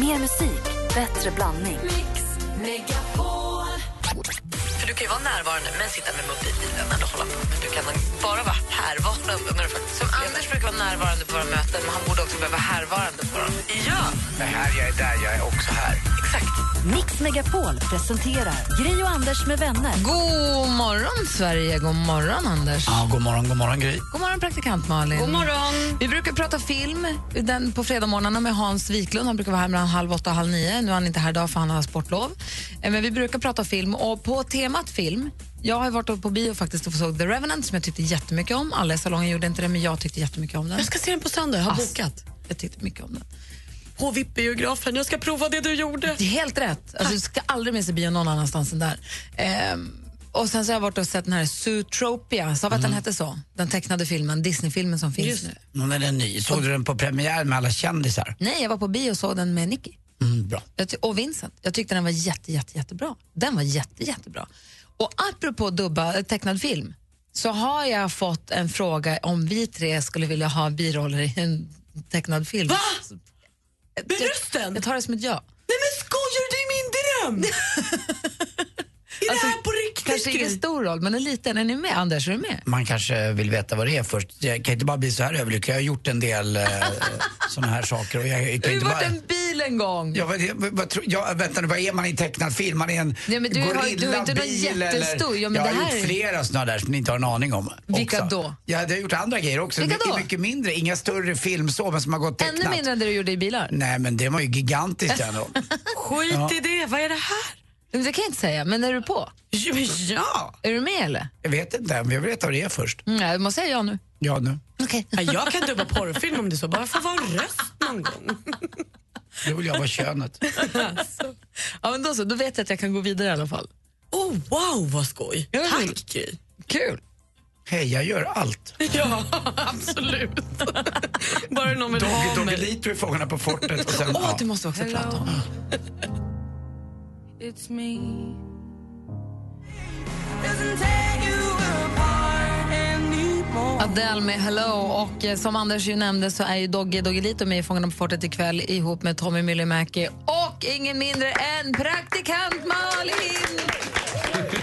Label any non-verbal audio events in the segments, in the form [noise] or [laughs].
Mer musik, bättre blandning. För du kan ju vara närvarande men sitta med mobilen eller hålla på. Men du kan bara vara härvarande när du faktiskt Som Anders brukar vara närvarande på våra möten men han borde också behöva vara härvarande på dem. Ja, Det här, jag är där, jag är också här. exakt. Mix Megapol presenterar Gri och Anders med vänner. God morgon, Sverige. God morgon, Anders. Ja, god morgon, god morgon Gry. God morgon, praktikant Malin. God morgon. Vi brukar prata film den på fredagsmorgnarna med Hans Wiklund. Han brukar vara här mellan halv åtta och halv nio. Nu är han inte här idag för han har sportlov. Eh, Men vi brukar prata film och på temat film jag har varit på bio faktiskt och såg The Revenant som jag tyckte jättemycket om. Alla i salongen gjorde inte det, men jag tyckte jättemycket om den. Jag ska se den på söndag, jag har Ass. bokat. Jag tyckte mycket om den. På VIP-biografen, jag ska prova det du gjorde. Det är helt rätt. Alltså, du ska aldrig mer se bio någon annanstans än där. Ehm, och sen så har jag varit och sett den här Zootropia, sa vi att den hette så? Den tecknade filmen, Disney-filmen som finns Just nu. Men den är ny. Såg du den på premiär med alla kändisar? Nej, jag var på bio och såg den med Nicky. Mm, bra. Och Vincent. Jag tyckte den var jätte, jätte, jättebra. Den var jätte, jättebra. Och apropå dubba eh, tecknad film så har jag fått en fråga om vi tre skulle vilja ha biroller i en tecknad film. Va? Med jag- rösten? Jag tar det som ett ja. Nej men skojar du? Det är min dröm! [laughs] är det här på riktigt? Kanske ingen stor roll, men en liten. Är ni med? Anders, är du med? Man kanske vill veta vad det är först. Jag kan inte bara bli så här överlycklig. Jag har gjort en del eh, [laughs] såna här saker. Och jag, jag Du kan har inte varit bara... en bil en gång. Ja, vad, vad, vad, tror- ja, vänta nu, vad är man i tecknad film? Man är en Nej, men du har- du har inte någon bil jättestor- eller... Ja, men jag det har här gjort är- flera såna där som ni inte har en aning om. Vilka också. då? Ja, jag har gjort andra grejer också. Vilka mycket, då? mycket mindre. Inga större film så, men som har gått tecknat. Ännu mindre än det du gjorde i bilar. Nej, men det var ju gigantiskt [laughs] ändå. Skit i det, vad är det här? Det kan jag inte säga, men är du på? Ja! Är du med eller? Jag vet inte, men jag vill veta vad det är först. Mm, jag måste säga ja nu. Ja, nu. Okej. Ja, Jag kan dubba porrfilm om det är så, bara för att vara en röst någon gång. Då vill jag vara könet. Ja, men då, så, då vet jag att jag kan gå vidare i alla fall. Oh wow vad skoj! Ja, men- Tack Gry. Kul. Hej, jag gör allt. Ja, absolut. Bara någon vill Doggy ha mig. Doggelito är Fångarna på fortet och sen... Åh, ja. du måste också prata om. Adele med Hello. Och eh, som Anders ju nämnde så är ju Doggy Doggelito med i Fångarna på fortet ikväll ihop med Tommy Myllymäki och ingen mindre än praktikant Malin.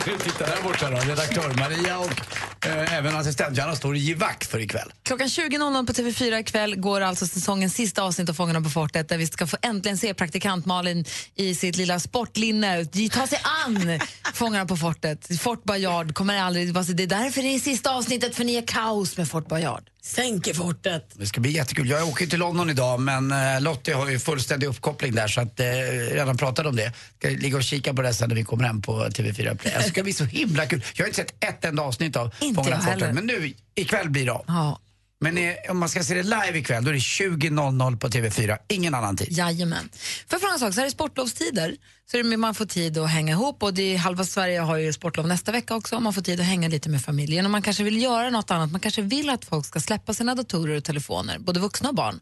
[laughs] Titta där borta då, redaktör Maria och även assistent Janna står i vakt för ikväll. Klockan 20.00 på TV4 ikväll går alltså säsongens sista avsnitt av Fångarna på fortet där vi ska få äntligen se praktikant Malin i sitt lilla sportlinne ta sig an [laughs] Fångarna på fortet. Fort Boyard kommer aldrig... Det är därför det är sista avsnittet för ni är kaos med Fort Boyard. Sänker fortet. Det ska bli jättekul. Jag åker till London idag men eh, Lottie har ju fullständig uppkoppling där så att eh, redan pratat om det. Ska ligga och kika på det sen när vi kommer hem på TV4 Play. Det ska bli så himla kul. Jag har inte sett ett enda avsnitt av Fångarna på fortet men nu ikväll blir det av. Ja, Men eh, om man ska se det live ikväll då är det 20.00 på TV4, ingen annan tid. jajamän. För fråga en sak, så här i sportlovstider så är det, man får tid att hänga ihop och det är, halva Sverige har ju sportlov nästa vecka också man får tid att hänga lite med familjen och man kanske vill göra något annat. Man kanske vill att folk ska släppa sina datorer och telefoner, både vuxna och barn,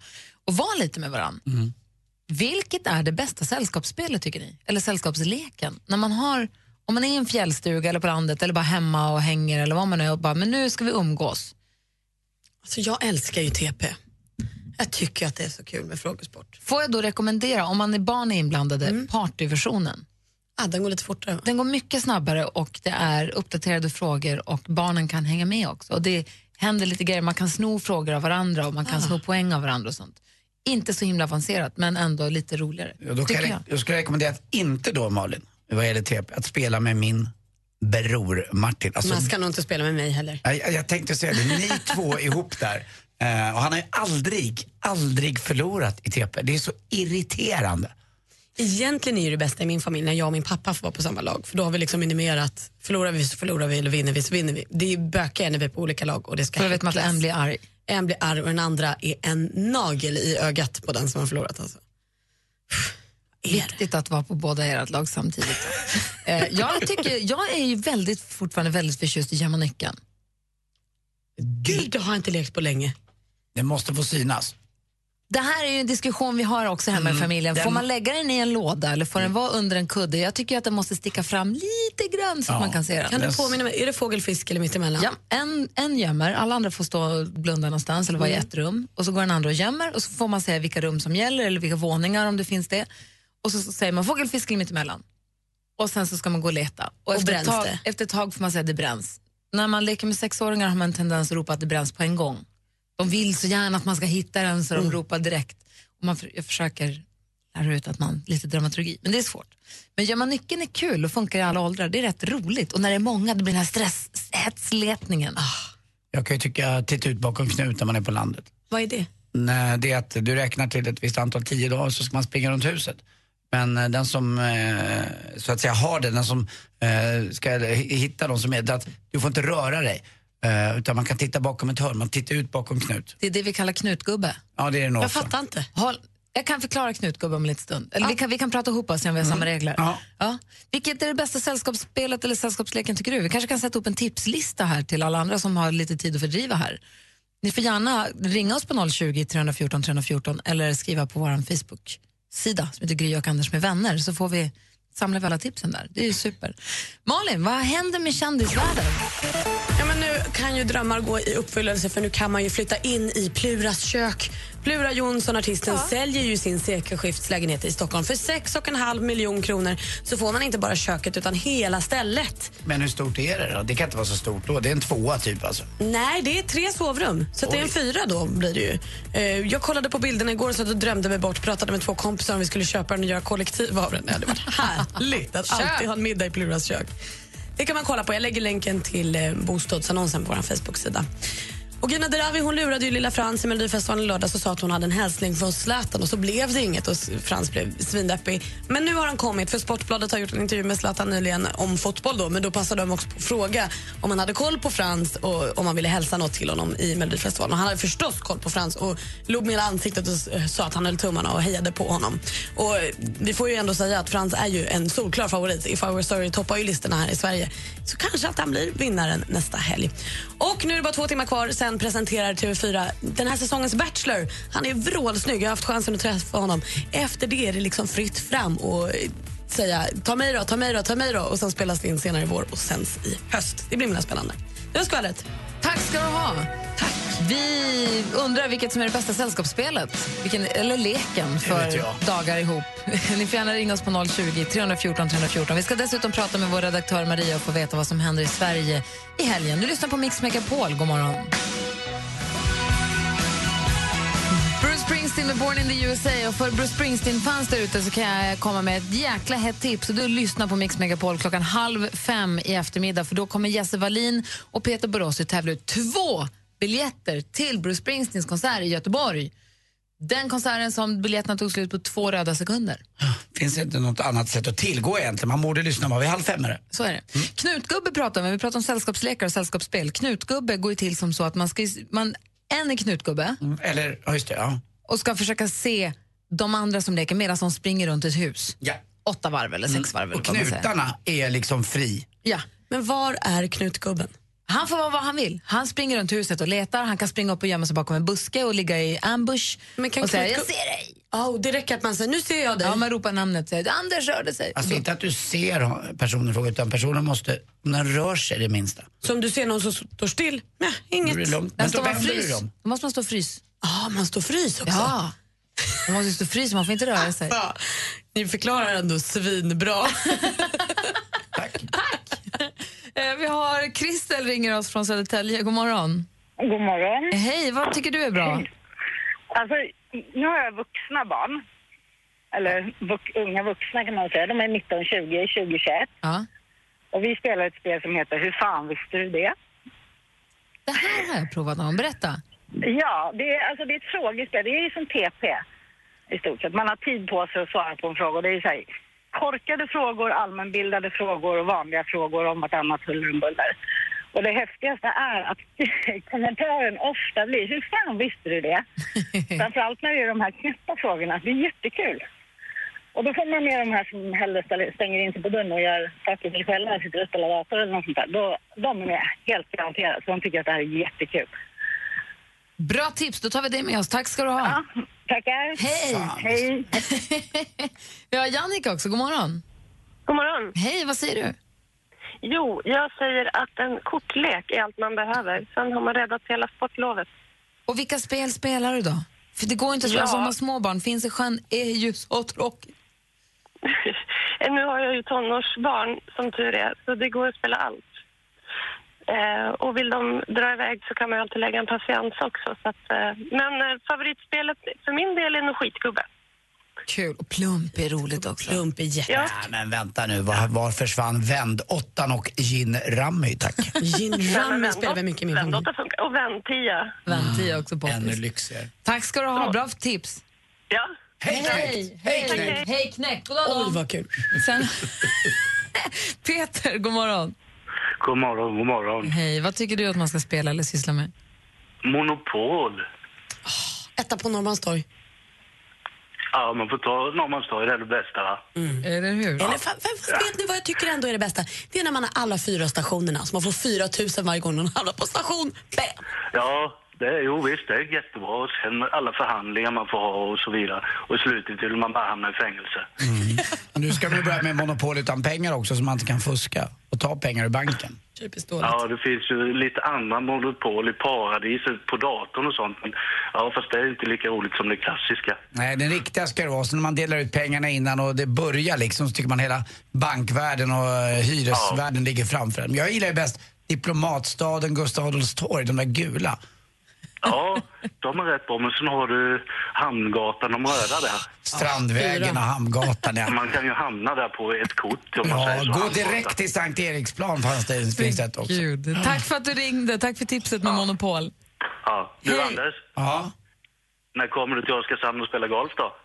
och vara lite med varandra. Vilket är det bästa sällskapsspelet tycker ni? Eller sällskapsleken? När man har, om man är i en fjällstuga eller på landet eller bara hemma och hänger eller vad man är och bara, men nu ska vi umgås. Alltså, jag älskar ju TP. Jag tycker att det är så kul med frågesport. Får jag då rekommendera, om man är barn är inblandade, partyversionen. Ah, den går lite fortare. Den går mycket snabbare och det är uppdaterade frågor och barnen kan hänga med också. Och det händer lite grejer, man kan sno frågor av varandra och man kan sno poäng av varandra och sånt. Inte så himla avancerat men ändå lite roligare. Ja, då kan jag, jag. jag skulle rekommendera att inte då Malin, vad gäller TP, att spela med min bror Martin. Alltså, Man ska nog inte spela med mig heller. jag, jag, tänkte säga det, ni [laughs] två ihop där. Eh, och han har ju aldrig, aldrig förlorat i TP. Det är så irriterande. Egentligen är det bästa i min familj när jag och min pappa får vara på samma lag. För då har vi liksom minimerat, förlorar vi så förlorar vi eller vinner vi så vinner vi. Det är bökigare när vi är på olika lag och det ska För då vet man att en blir arg. En blir arg och den andra är en nagel i ögat på den som har förlorat. Alltså. Viktigt att vara på båda ert lag samtidigt. [laughs] eh, jag, tycker, jag är ju väldigt, fortfarande väldigt förtjust i gömma nyckeln. Gud, det har jag inte lekt på länge. Det måste få synas. Det här är ju en diskussion vi har också hemma i familjen. Får den- man lägga den i en låda eller får den vara under en kudde? Jag tycker att den måste sticka fram lite grann så att Ja. man kan se den. Kan du påminna mig, är det fågel, fisk eller mittemellan? Ja, en, en gömmer, alla andra får stå och blunda någonstans eller vara i ett rum. Och så går den andra och gömmer och så får man säga vilka rum som gäller eller vilka våningar om det finns det. Och så, så säger man fågel, fisk eller mittemellan. Och sen så ska man gå och leta. Och, efter, ett tag, det? efter ett tag får man säga att det bränns. När man leker med sexåringar har man en tendens att ropa att det bränns på en gång. De vill så gärna att man ska hitta den så de ropar direkt. Och man, för- jag försöker lära ut att man lite dramaturgi, men det är svårt. Men gör man nyckeln är kul och funkar i alla åldrar, det är rätt roligt. Och när det är många, det blir den här stress, hetsletningen. Jag kan ju tycka titta ut bakom knut när man är på landet. Vad är det? Nej, det är att du räknar till ett visst antal, tio dagar, så ska man springa runt huset. Men eh, den som eh, så att säga har det, den som eh, ska hi- hitta de som är, det att du får inte röra dig. Utan man kan titta bakom ett hörn, man tittar ut bakom knut. Det är det vi kallar knutgubbe. Ja, det är det nog Jag också. fattar inte. Håll, jag kan förklara knutgubbe om en liten stund. Eller vi, kan, vi kan prata ihop oss om vi har samma regler. Ja. Ja. Vilket är det bästa sällskapsspelet eller sällskapsleken tycker du? Vi kanske kan sätta upp en tipslista här till alla andra som har lite tid att fördriva här. Ni får gärna ringa oss på 020 314 314 eller skriva på vår sida som heter Gry och Anders med vänner så får vi samla alla tipsen där. Det är ju super. Malin, vad händer med kändisvärlden? Ja, kan ju drömmar gå i uppfyllelse för nu kan man ju flytta in i Pluras kök. Plura Jonsson, artisten, säljer ju sin sekelskiftslägenhet i Stockholm för 6,5 miljon kronor. Så får man inte bara köket utan hela stället. Men hur stort är det då? Det kan inte vara så stort då. Det är en tvåa typ alltså. Nej, det är tre sovrum. Så att det är en fyra då blir det ju. Eh, jag kollade på bilderna igår så att jag drömde mig bort. Pratade med två kompisar om vi skulle köpa den och göra kollektiv av den. Det hade varit [laughs] härligt att alltid ha en middag i Pluras kök. Det kan man kolla på. Jag lägger länken till eh, bostadsannonsen på vår Facebook-sida. Och Gina Dirawi hon lurade ju lilla Frans i Melodifestivalen i lördags och sa att hon hade en hälsning från Zlatan och så blev det inget och Frans blev svindeppig. Men nu har han kommit för Sportbladet har gjort en intervju med Zlatan nyligen om fotboll då men då passade de också på att fråga om han hade koll på Frans och om han ville hälsa något till honom i Melodifestivalen. Och han hade förstås koll på Frans och log med hela ansiktet och sa att han höll tummarna och hejade på honom. Och vi får ju ändå säga att Frans är ju en solklar favorit. If I were sorry toppar ju listorna här i Sverige. Så kanske att han blir vinnaren nästa helg. Och nu är det bara två timmar kvar, sen presenterar TV4 den här säsongens Bachelor. Han är vrålsnygg, jag har haft chansen att träffa honom. Efter det är det liksom fritt fram och eh, säga ta mig då, ta mig då, ta mig då och sen spelas det in senare i vår och sänds i höst. Det blir himla spännande. Det var skvallret. Tack ska du ha. Tack. Vi undrar vilket som är det bästa sällskapsspelet, vilken, eller leken för jag. dagar ihop. [laughs] Ni får gärna ringa oss på 020 314 314. Vi ska dessutom prata med vår redaktör Maria och få veta vad som händer i Sverige i helgen. Du lyssnar på Mix Megapol. God morgon. Bruce Springsteen med Born in the USA. Och för Bruce Springsteen-fans där ute så kan jag komma med ett jäkla hett tips. Och du lyssnar på Mix Megapol klockan halv fem i eftermiddag för då kommer Jesse Wallin och Peter Borossi tävla ut två biljetter till Bruce Springsteens konsert i Göteborg. Den konserten som biljetterna tog slut på två röda sekunder. Finns det inte något annat sätt att tillgå egentligen? Man borde lyssna bara vid halv fem är det. Så är det. Knutgubbe pratar vi om. Vi pratar om sällskapslekar och sällskapsspel. Knutgubbe går ju till som så att man ska... Man, en är knutgubbe Mm, Eller, ja just det, ja. och ska försöka se de andra som leker medan de springer runt ett hus. ja. Åtta varv eller sex varv. Och eller vad man säger. knutarna är liksom fri. Ja. Men var är knutgubben? Han får vara vad han vill. Han springer runt huset och letar. Han kan springa upp och gömma sig bakom en buske och ligga i ambush Men kan och säga knutgubb- jag ser dig. Oh, det räcker att man säger nu ser jag dig. Ja, man ropar namnet och säger Anders rörde sig. Alltså inte att du ser personen utan personen måste, om den rör sig det minsta. Så om du ser någon som står still, nej, inget. det lugnt. Men står då man vänder du dem. Då måste man stå frys. Ja, man står frys också. Ja. Man måste stå frys, man får inte röra sig. Ja, ni förklarar ändå svinbra. [laughs] Tack. Eh, Vi har Kristel ringer oss från Södertälje. God morgon. God morgon. Hej, vad tycker du är bra? Alltså, nu har jag vuxna barn. Eller vux, unga vuxna kan man säga. De är 19, 20, 20, 21. Ja. Och vi spelar ett spel som heter Hur fan visste du det? Det här har jag provat någon. Berätta. Ja, det är, alltså, det är ett frågespel. Det är ju som TP i stort sett. Man har tid på sig att svara på en fråga. Och det är så här, korkade frågor, allmänbildade frågor och vanliga frågor om vartannat huller om buller. Och det häftigaste är att [laughs] kommentaren ofta blir Hur fan visste du det? [laughs] Framförallt när det är de här knäppa frågorna. Det är jättekul. Och då får man med de här som hellre ställer- stänger in sig på dörren och gör saker för sig själva, sitter och spelar dator eller något sånt där. Då, de är med, helt garanterat. Så de tycker att det här är jättekul. Bra tips, då tar vi det med oss. Tack ska du ha. Ja, Tackar. Hej! Hej. [laughs] Vi har Jannica också, god morgon. God morgon. Hej, vad säger du? Jo, jag säger att en kortlek är allt man behöver. Sen har man räddat hela sportlovet. Och vilka spel spelar du då? För det går inte att spela Ja. som har småbarn. Finns i sjön är ju så tråkigt. [laughs] nu har jag ju tonårsbarn, som tur är, så det går att spela allt. Eh, och vill de dra iväg så kan man ju alltid lägga en patiens också. Så att, eh, men eh, favoritspelet för min del är nog skitgubbe. Kul. Och plump är roligt också. Plump är jätte... Ja. Men vänta nu, var, var försvann vänd-åttan och gin Rammy, tack? [laughs] Gin Rummy spelar vi mycket i min familj. Vändåtta funkar. Och vändtia. Väntia också på. Ännu lyxigare. Tack ska du ha, bra tips. Ja. Hej, Hej, Hej, knäckt! hej knäck. God dag, Oj, vad kul. Sen... [laughs] Peter, god morgon. God morgon, god morgon. Hej, vad tycker du att man ska spela eller syssla med? Monopol. Etta på Norrmalmstorg. Ja, man får ta Norrmalmstorg, det är det bästa va? Eller hur? Eller fa- fa- fast vet ni vad jag tycker ändå är det bästa? Det är när man har alla fyra stationerna, så man får 4 000 varje gång någon hamnar på station. Bam! Ja, det är, jo visst, det är jättebra. Och sen alla förhandlingar man får ha och så vidare. Och i slutet vill man bara hamna i fängelse. Nu ska vi börja med monopol utan pengar också så man inte kan fuska och ta pengar ur banken. Typiskt dåligt. Ja, det finns ju lite andra monopol i paradiset på datorn och sånt. Men, ja, fast det är inte lika roligt som det klassiska. Nej, den riktiga ska det vara. Så när man delar ut pengarna innan och det börjar liksom så tycker man hela bankvärlden och eh, hyresvärlden ligger framför en. Jag gillar ju bäst Diplomatstaden, Gustav Adolfs torg, de där gula. Ja, de är rätt bra. Men sen har du Hamngatan, de röda där. Strandvägen och Hamngatan, ja. Man kan ju hamna där på ett kort om man Ja, säger så. gå direkt till Sankt Eriksplan fanns det, det ett också. Gud. Tack för att du ringde. Tack för tipset med Monopol. Ja. Du Hej. Anders, Ja, när kommer du till Oskarshamn och spela golf då?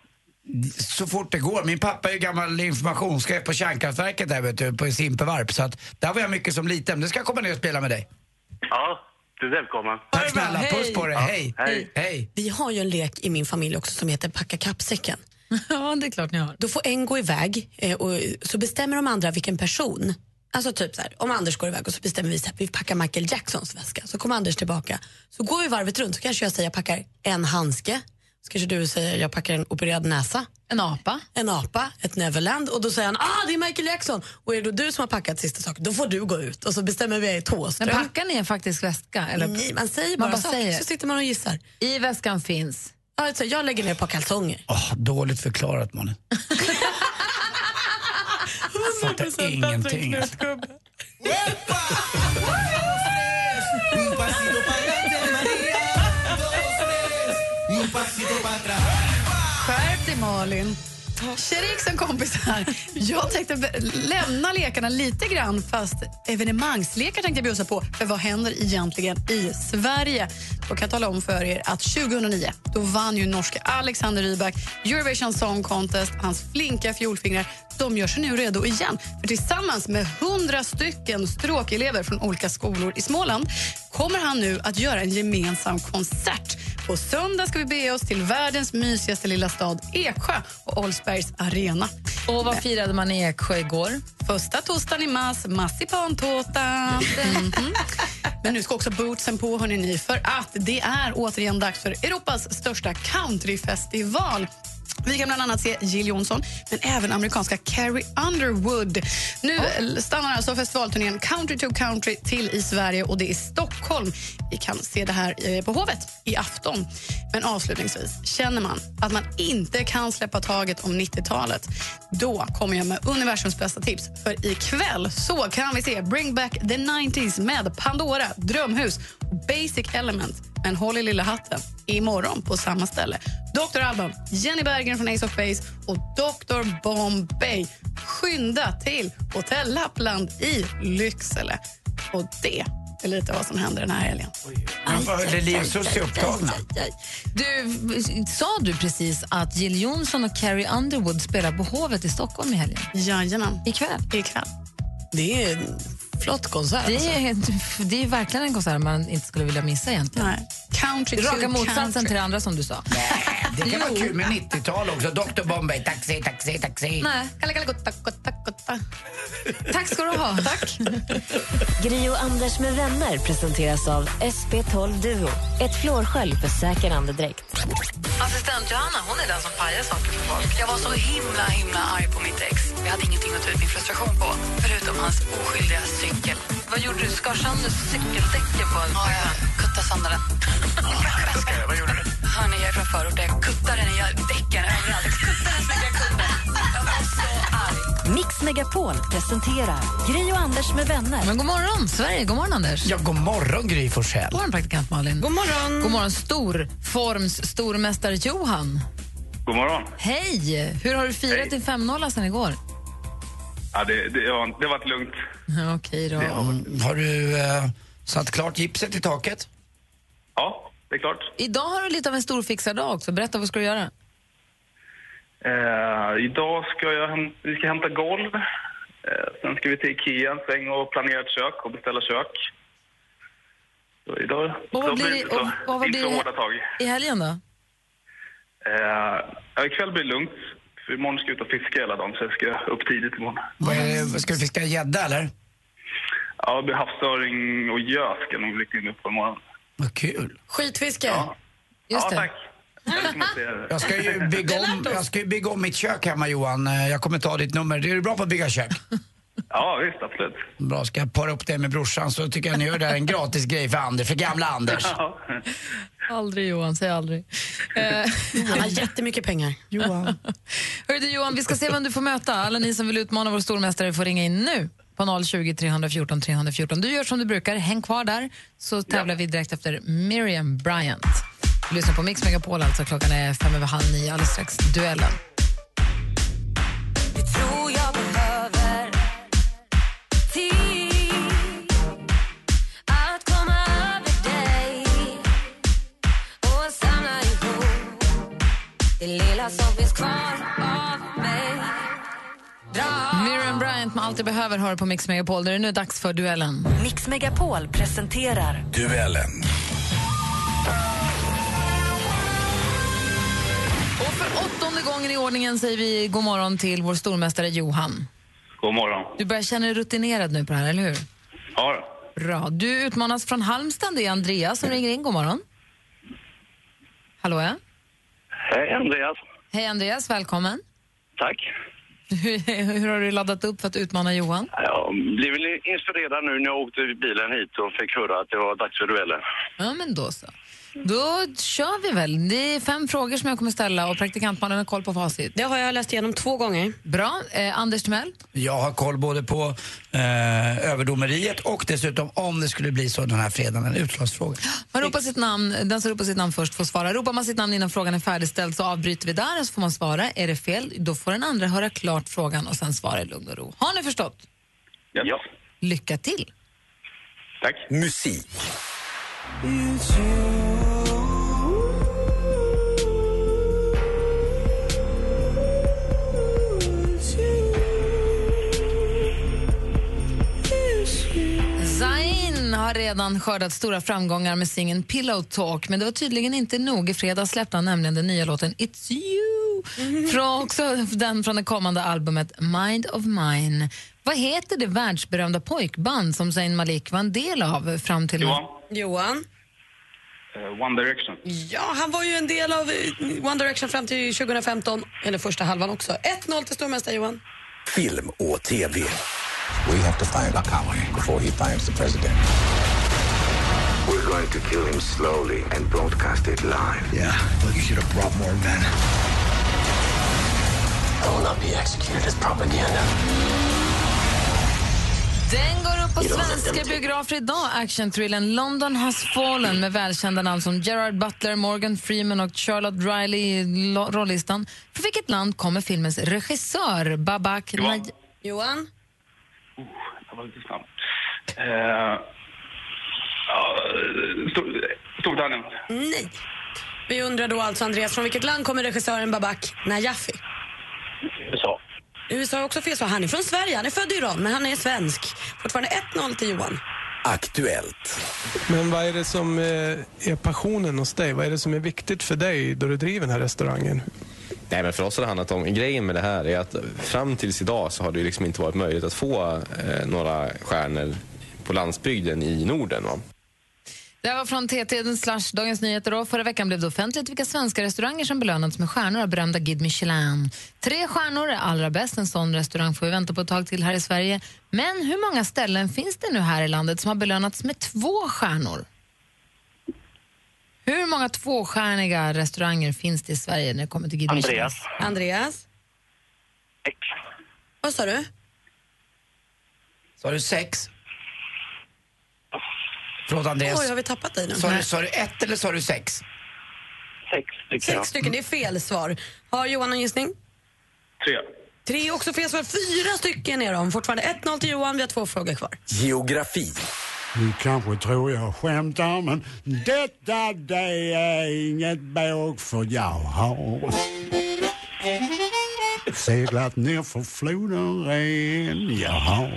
så fort det går. Min pappa är ju gammal informationschef på kärnkraftverket där vet du, på Simpevarp. Så att där var jag mycket som liten. Det ska jag komma ner och spela med dig. Ja, du är välkommen. Tack snälla, Hej. puss på dig. Hej. Hej. Hej. Vi har ju en lek i min familj också som heter Packa kappsäcken. [laughs] Ja, det är klart ni har. Då får en gå iväg eh, och så bestämmer de andra vilken person. Alltså typ så här, om Anders går iväg och så bestämmer vi att vi packar Michael Jacksons väska. Så kommer Anders tillbaka. Så går vi varvet runt så kanske jag säger jag packar en handske. Så kanske du säger jag packar en opererad näsa. En apa. En apa, ett Neverland och då säger han ah det är Michael Jackson. Och är det då du som har packat sista saken då får du gå ut och så bestämmer vi Men tåström. packar ni en faktisk väska? Eller? Nej, man säger Man bara, bara saker, säger. så sitter man och gissar. I väskan finns... Alltså, jag lägger ner ett par kalsonger. Åh, dåligt förklarat, mannen. [laughs] Fattar ingenting. alltså. Skärp dig Malin. Tjejriksen kompisar. Jag tänkte lämna lekarna lite grann fast evenemangslekar tänkte jag bjussa på. För vad händer egentligen i Sverige? Då kan jag tala om för er att 2009 då vann ju norske Alexander Rybak Eurovision Song Contest. Hans flinka fiolfingrar de gör sig nu redo igen. För tillsammans med 100 stycken stråkelever från olika skolor i Småland kommer han nu att göra en gemensam konsert. På söndag ska vi bege oss till världens mysigaste lilla stad Eksjö och Oldsbergs arena. Och vad firade man i Eksjö igår? Första torsdagen i mars, marsipantårta. Mhm. [laughs] Men nu ska också bootsen på, hörni ni, för att det är återigen dags för Europas största countryfestival. Vi kan bland annat se Jill Johnson, men även amerikanska Carrie Underwood. Nu stannar alltså festivalturnén Country to Country till i Sverige och det är i Stockholm. Vi kan se det här eh, på Hovet i afton. Men avslutningsvis, känner man att man inte kan släppa taget om 90-talet då kommer jag med universums bästa tips. För ikväll så kan vi se Bring back the 90s med Pandora, Drömhus och Basic Element. Men håll i lilla hatten, imorgon på samma ställe. Dr. Alban, Jenny Berggren från Ace of Base och Dr. Bombay. Skynda till Hotell Lappland i Lycksele. Och det är lite vad som händer den här helgen. Man var Li och Susie upptagna. Du, sa du precis att Jill Johnson och Carrie Underwood spelar på Hovet i Stockholm i helgen? Jajamän, Ikväll? ikväll. Det är flott konsert. Det alltså. är, det är verkligen en konsert man inte skulle vilja missa egentligen. Nej. Country Raka motsatsen country. till det andra som du sa. Det kan vara kul med 90-tal också. Dr Bombay, taxi, taxi, taxi. Nej. Kalle, kalle, gotta, gotta, gotta. Tack ska du ha. [laughs] Tack. Gri och Anders med vänner presenteras av SP12 Duo. Ett flårskölj för säker andedräkt. Assistent Johanna hon är den som pajar saker för folk. Jag var så himla himla arg på mitt ex. Jag hade ingenting att ta ut min frustration på, förutom hans oskyldiga cykel. Vad gjorde du? Skar sönder cykeldäcken på en Ja, jag kuttade sönder den. Vad gjorde du? Hörni, jag är från förorten. Jag kuttade den i däcken överallt. Jag kuttade den så mycket jag kunde. Jag var så arg. Mix Megapol presenterar Gri och Anders med vänner. Men god morgon, Sverige. God morgon, Anders. Ja, god morgon Gry Forssell. God morgon, praktikant Malin. God morgon. God morgon, storforms stormästare Johan. God morgon. Hej! Hur har du firat Hej. din 5-0 sen igår? Ja, det, det, ja, det har varit lugnt. Okej då. Mm, Har du eh, satt klart gipset i taket? Ja, det är klart. Idag har du lite av en storfixardag också. Berätta, vad ska du göra? Eh, idag ska jag häm- vi ska hämta golv. Eh, sen ska vi till Ikea en sväng och planera ett kök och beställa kök. Så idag Och vad då blir blir det- så, och- och vad inte blir så det- hårda tag. I helgen då? Eh, ja, ikväll blir det lugnt. För imorgon ska jag ut och fiska hela dagen så jag ska upp tidigt imorgon. Vad är det, vad ska du fiska gädda eller? Ja, det blir havsöring och gös ska nog rikta in upp på imorgon. Vad kul. Skitfiske. Ja, Just ja det. tack. Jag ska ju bygga om, jag ska ju bygga om mitt kök hemma Johan. Jag kommer ta ditt nummer. Är du bra på att bygga kök? Ja, visst, absolut. Bra, ska jag para upp det med brorsan så tycker jag ni gör det här en gratis grej för Anders, för gamla Anders. Ja. Aldrig Johan, säg aldrig. Eh, Han har jättemycket pengar. Johan. Hörru du Johan, vi ska se vem du får möta. Alla ni som vill utmana vår stormästare får ringa in nu på 020 314 314. Du gör som du brukar, häng kvar där så tävlar vi direkt efter Miriam Bryant. Du lyssnar på Mix Megapol, alltså klockan är fem över halv nio, alldeles strax duellen. Miriam Bryant med Allt jag behöver hör på Mix Megapol. Där är det nu dags för duellen. Mix Megapol presenterar Duellen. Och för åttonde gången i ordningen säger vi god morgon till vår stormästare Johan. God morgon. Du börjar känna dig rutinerad nu på det här, eller hur? Ja. Bra. Du utmanas från Halmstad. Det är Andreas som ringer in. God morgon. Hallå, ja. Hej, Andreas. Hej Andreas, välkommen. Tack. Hur, har du laddat upp för att utmana Johan? Jag blev inspirerad nu när jag åkte bilen hit och fick höra att det var dags för duellen. Ja, men då så. Då kör vi väl. Det är fem frågor som jag kommer ställa och praktikantmannen har koll på facit. Det har jag läst igenom två gånger. Bra. Eh, Anders Timell? Jag har koll både på eh, överdomeriet och dessutom om det skulle bli så den här fredagen, en utslagsfråga. Man ropar sitt namn, den som ropar sitt namn först får svara. Ropar man sitt namn innan frågan är färdigställd så avbryter vi där och så får man svara. Är det fel, då får den andra höra klart frågan och sen svara i lugn och ro. Har ni förstått? Ja. Lycka till! Tack. Musik. Zayn har redan skördat stora framgångar med singeln Pillow Talk men det var tydligen inte nog. I fredags släppte han nämligen den nya låten It's You. [laughs] Från också den från det kommande albumet Mind of Mine. Vad heter det världsberömda pojkband som Zayn Malik var en del av fram till... Johan. Johan? Eh, One Direction. Ja, han var ju en del av eh, One Direction fram till 2015, eller första halvan också. 1-0 till stormästare Johan. Film och TV. We have to find Lakawi before he finds the president. We're going to kill him slowly and broadcast it live. Yeah, well, you should have brought more men. I will not be executed as propaganda. Den går upp på svenska biografer idag. Actionthrillern London has fallen med välkända namn som Gerard Butler, Morgan Freeman och Charlotte Riley i lo- rollistan. Från vilket land kommer filmens regissör Babak Johan. Naj- Johan? Jag var lite snabb. Eh, ja, Stor- Storbritannien. Nej. Vi undrar då alltså, Andreas, från vilket land kommer regissören Babak Najafi? USA. USA är också fel svar. Han är från Sverige. Han är född i Iran, men han är svensk. Fortfarande 1-0 till Johan. Aktuellt. Men vad är det som eh, är passionen hos dig? Vad är det som är viktigt för dig då du driver den här restaurangen? Nej, men för oss har det handlat om, grejen med det här är att fram tills idag så har det liksom inte varit möjligt att få eh, några stjärnor på landsbygden i Norden. Va? Det här var från TT slash Dagens Nyheter. Då. Förra veckan blev det offentligt vilka svenska restauranger som belönats med stjärnor av berömda Guide Michelin. Tre stjärnor är allra bäst. En sån restaurang får vi vänta på ett tag till här i Sverige. Men hur många ställen finns det nu här i landet som har belönats med två stjärnor? Hur många tvåstjärniga restauranger finns det i Sverige när det kommer till Guide Michelin? Andreas. Andreas? X. Vad sa du? Sa du sex? Förlåt Andreas. Oj, har vi tappat dig nu? Sa du, sa du ett eller sa du sex? Sex jag. Sex stycken, det är fel svar. Har Johan en gissning? Tre. Tre är också fel svar. Fyra stycken är de. Fortfarande 1-0 till Johan, vi har två frågor kvar. Geografi. Du kanske tror jag skämtar men detta det är inget båg för jag har seglat ner för floden Rhen. Jag har...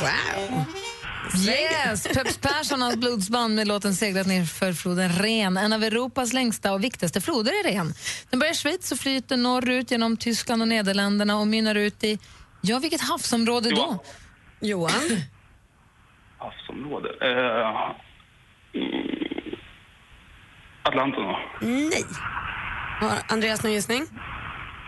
Wow! Yes! Peps Persson och hans blodsband med låten Seglat ner för floden Ren. En av Europas längsta och viktigaste floder är Ren. Den börjar i Schweiz och flyter norrut genom Tyskland och Nederländerna och mynnar ut i, ja vilket havsområde då? Johan? [clears throat] Havsområde. Eh, mm, Atlanten då? Nej. Andreas någon gissning?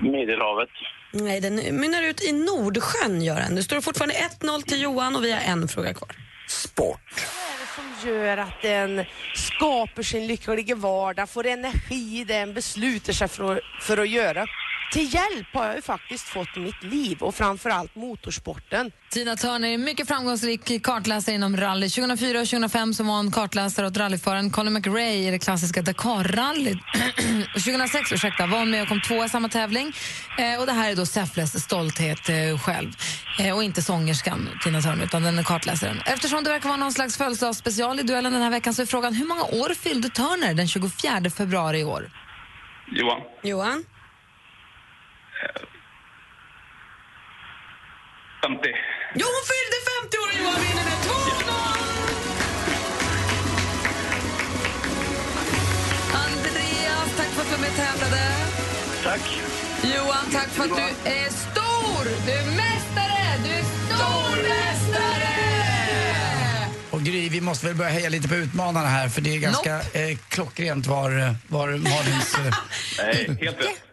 Medelhavet. Nej, den mynnar ut i Nordsjön, gör den. Det står fortfarande 1-0 till Johan och vi har en fråga kvar. Sport. Vad är det som gör att den skapar sin lyckliga vardag, får energi i det en beslutar sig för, för att göra. Till hjälp har jag ju faktiskt fått mitt liv och framförallt motorsporten. Tina Turner är mycket framgångsrik kartläsare inom rally. 2004 och 2005 så var hon kartläsare åt rallyföraren Colin McRae i det klassiska Dakar-rallyt. [clears throat] 2006 ursäkta, var hon med och kom tvåa i samma tävling. Eh, och det här är då Säffles stolthet eh, själv. Eh, och inte sångerskan Tina Turner, utan den är kartläsaren. Eftersom det verkar vara någon slags födelsedagsspecial i duellen den här veckan så är frågan hur många år fyllde Turner den 24 februari i år? Johan? Johan? 50. Jo, hon fyllde 50 år och Johan vinner med 2-0! Andreas, tack för att du var med och tävlade. Tack. Johan, tack för att du är stor! Du är mästare! Du är stormästare! Och Gry, vi måste väl börja heja lite på utmanarna här för det är ganska eh, klockrent var, var Malins... Eh, Nej, helt rätt.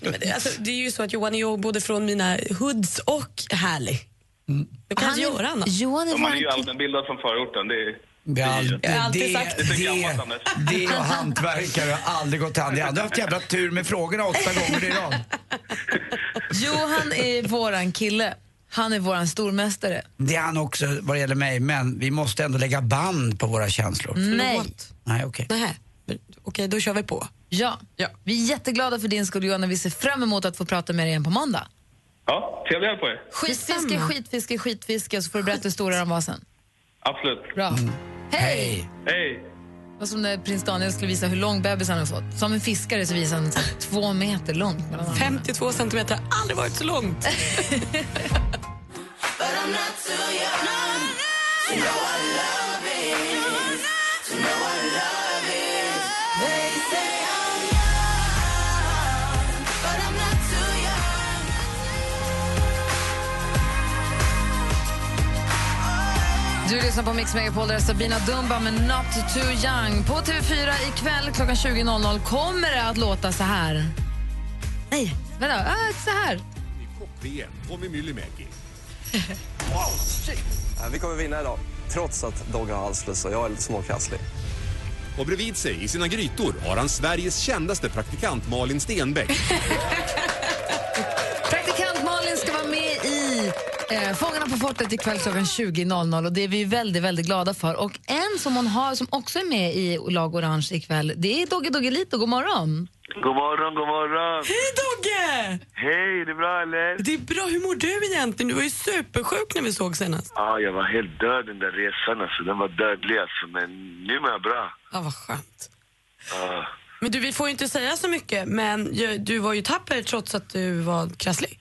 Men det, alltså, det är ju så att Johan är ju både från mina hoods och härlig. Du kan inte göra annat. Johan Ja, man är ju allmänbildad från förorten. Det är, Det, är all, Jag har alltid det, sagt det är det, gammalt, Anders. det och [laughs] hantverkare har aldrig gått hand i hand. Du har haft jävla tur med frågorna åtta gånger i rad. [laughs] Johan är våran kille. Han är våran stormästare. Det är han också vad det gäller mig, men vi måste ändå lägga band på våra känslor. Nej. Nej, okej. Nej. Okej, då kör vi på. Ja. Vi är jätteglada för din skull Johan och vi ser fram emot att få prata med dig igen på måndag. Ja, trevlig helg på er. Skitfiske, skitfiske, skitfiske så får du berätta hur stora de var sen. Absolut. Bra. Hej! Hej! Det var som när prins Daniel skulle visa hur lång bebis han har fått. Som en fiskare så visade han två meter långt. mellan armarna. 52 centimeter har aldrig varit så långt. [laughs] Du lyssnar på Mix Megapol, där är Sabina Dumba med Not Too Young. På TV4 ikväll klockan 20.00 kommer det att låta så här. Nej, vänta. Ah, så här. Tommy Myllymäki. [laughs] Vi kommer vinna idag, trots att Dogge har halsfluss och jag är lite småkrasslig. Och bredvid sig i sina grytor har han Sveriges kändaste praktikant Malin Stenbeck. [laughs] eh, Fångarna på fortet ikväll klockan 20.00 och det är vi väldigt, väldigt glada för. Och en som hon har som också är med i Lag Orange ikväll, det är Dogge Doggelito. God morgon! God morgon, god morgon. Hej Dogge! Hej, det är bra eller? Det är bra. Hur mår du egentligen? Du var ju supersjuk när vi såg senast. Ja, jag var helt död den där resan alltså. Den var dödlig alltså, men nu mår jag bra. Ja, vad skönt. Ja. Men du, vi får ju inte säga så mycket, men du var ju tapper trots att du var krasslig.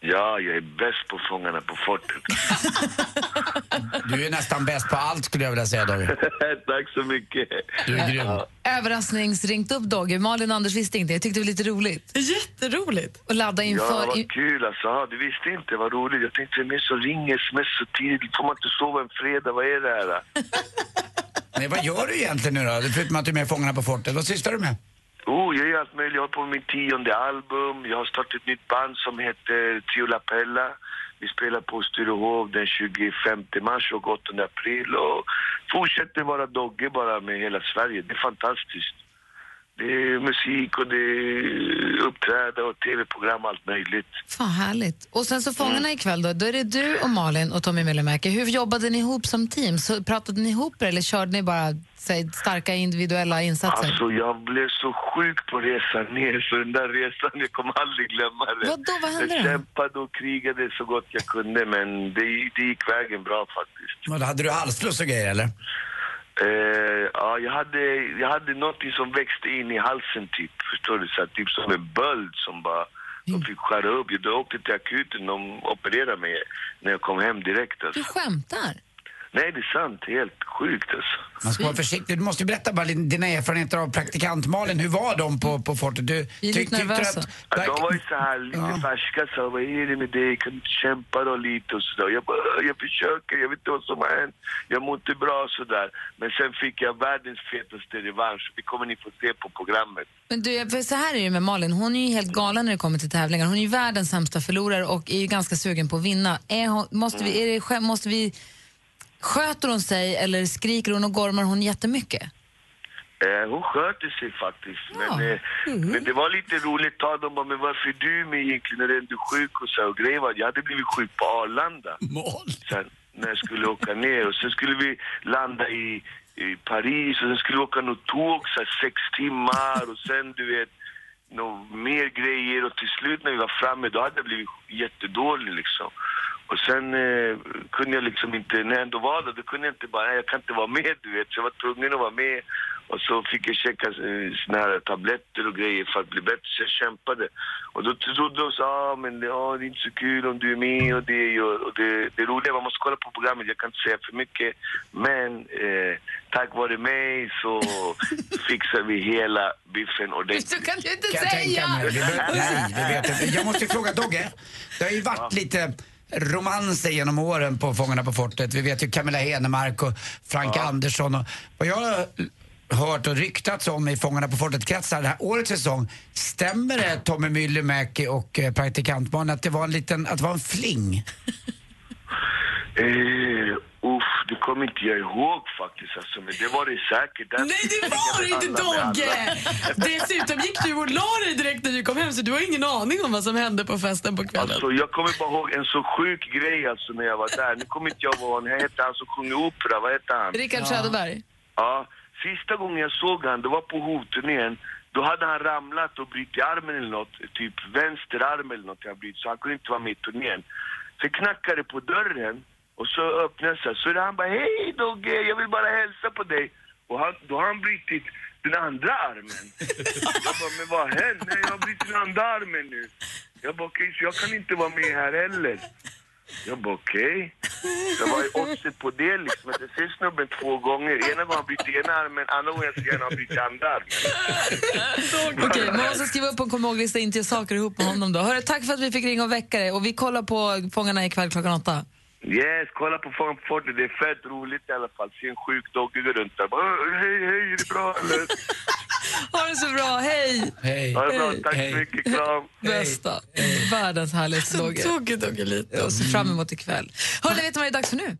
Ja, jag är bäst på Fångarna på fortet. Du är nästan bäst på allt skulle jag vilja säga Dogge. [laughs] Tack så mycket. Du är grym. Överraskningsringt upp Dogge. Malin och Anders visste inte. Jag tyckte det var lite roligt. Jätteroligt. Och ladda Ja, inför... vad kul alltså. Ja, du visste inte, vad roligt. Jag tänkte, vem är som ringer sms så tidigt? Får man inte sova en fredag? Vad är det här? [laughs] Nej, vad gör du egentligen nu då? Förutom att du är med i Fångarna på fortet. Vad sysslar du med? Oh, jag gör allt möjligt. Jag håller på med tionde album. Jag har startat ett nytt band som heter Trio Lapella. Vi spelar på Sturehov den 25 mars och 8 april och fortsätter vara Dogge bara med hela Sverige. Det är fantastiskt. Det är musik och det är uppträda och tv-program och allt möjligt. Fan härligt. Och sen så Fångarna ikväll då, då är det du och Malin och Tommy Myllymäki. Hur jobbade ni ihop som team? Så pratade ni ihop er eller körde ni bara säg, starka individuella insatser? Alltså jag blev så sjuk på resan ner så den där resan, jag kommer aldrig glömma det. Vadå, vad hände Jag då? kämpade och krigade så gott jag kunde men det, det gick vägen bra faktiskt. Vad, Hade du halsfluss och grejer eller? Eh, ja, jag hade, jag hade någonting som växte in i halsen typ, förstår du? Så typ som en böld som bara, de fick skära upp. Jag åkte till akuten, de opererade mig när jag kom hem direkt alltså. Du skämtar? Nej, det är sant. Helt sjukt alltså. Man ska vara försiktig. Du måste ju berätta bara din- dina erfarenheter av praktikant Malin. Hur var de på, på fortet? Du, Vi är lite nervösa. att- Ja, de var ju så här lite Ja. färska, så vad är det med dig? Kan du inte kämpa då lite och sådär? Jag bara, jag försöker, jag vet inte vad som har hänt. Jag mår inte bra sådär. Men sen fick jag världens fetaste revansch. Det kommer ni få se på programmet. Men du, för så här är det med Malin, hon är ju helt galen när det kommer till tävlingar. Hon är ju världens sämsta förlorare och är ju ganska sugen på att vinna. Är hon, måste, vi, är det, måste vi... Sköter hon sig eller skriker hon och gormar hon jättemycket? Eh, hon sköter sig faktiskt. Men, eh, men det var lite roligt. Ta dem bara, men varför är du med egentligen när du är sjuk och så och grejen var att jag hade blivit sjuk på Arlanda. Sen när jag skulle åka ner och sen skulle vi landa i, i Paris och sen skulle vi åka något tåg så här, sex timmar och sen du vet något mer grejer och till slut när vi var framme då hade jag blivit jättedålig liksom. Och sen eh, kunde jag liksom inte, när jag ändå var där, då kunde jag inte bara, nej, jag kan inte vara med du vet. Så jag var tvungen att vara med. Och så fick jag checka eh, såna här tabletter och grejer för att bli bättre, så jag kämpade. Och då trodde de så, ah, men ja, det är inte så kul om du är med och det gör, och det, det roliga, man måste kolla på programmet, jag kan inte säga för mycket. Men eh, tack vare mig så [laughs] fixar vi hela biffen ordentligt. Så kan du inte Kan jag tänka mig. Det [laughs] det vet jag. jag måste fråga Dogge. Det har ju varit lite romanser genom åren på Fångarna på fortet. Vi vet ju Camilla Henemark och Frank Andersson. Och vad jag har hört och ryktats om i Fångarna på fortet-kretsar det här årets säsong. Stämmer det Tommy Myllymäki och eh, praktikantbarn att det var en liten, att det var en fling? [laughs] Eh, uff, det kommer inte jag ihåg faktiskt alltså, men det var det säkert. Därför Nej, det var det inte Dogge! [laughs] Dessutom gick du och la dig direkt när du kom hem så du har ingen aning om vad som hände på festen på kvällen. Alltså, jag kommer bara ihåg en så sjuk grej alltså när jag var där. Nu kommer inte jag ihåg vad han hette, han som sjunger opera, vad hette han? Rickard Söderberg. Ja, sista gången jag såg han, det var på hovturnén. Då hade han ramlat och brutit armen eller något, typ vänster arm eller något han brutit, så han kunde inte vara med i turnén. Sen knackade på dörren och så öppnade jag så är det han bara Hej Dogge, jag vill bara hälsa på dig. Och han, då har han brutit den andra armen. jag bara, men vad har hänt? Nej, jag har brutit den andra armen nu. Jag bara, okej, så jag kan inte vara med här heller. Jag bara, okej. Så vad är oddset på det liksom? Att jag ser snubben två gånger. Ena gången han bryter ena armen, andra gången jag ser honom han andra armen. Okej, man måste skriva upp en kom ihåg-lista inte göra saker ihop med honom då. Hörru, tack för att vi fick ringa och väcka dig och vi kollar på Fångarna ikväll klockan åtta. Yes, kolla på Fången på fortet. Det är fett roligt i alla fall. Se en sjuk dogge gå runt där. Bara, "Åh, hej, hej, är det bra eller? [laughs] Ha det så bra, hej! Hej. Ha det bra, Hej. tack så mycket. Kram. [laughs] Bästa. Världens härligaste Dogge. Tokigt Dogge lite. Och ser fram emot ikväll. Hörru, vet du vad det är dags för nu?